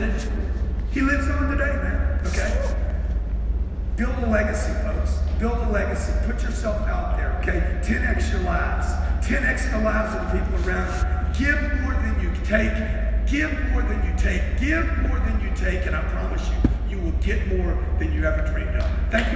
did it. He lives on today, man. Okay? Build a legacy, folks. Build a legacy. Put yourself out there, okay? 10x your lives. 10x the lives of the people around you. Give more than you take. Give more than you take. Give more than you take, and I promise you, you will get more than you ever dreamed of. Thank you.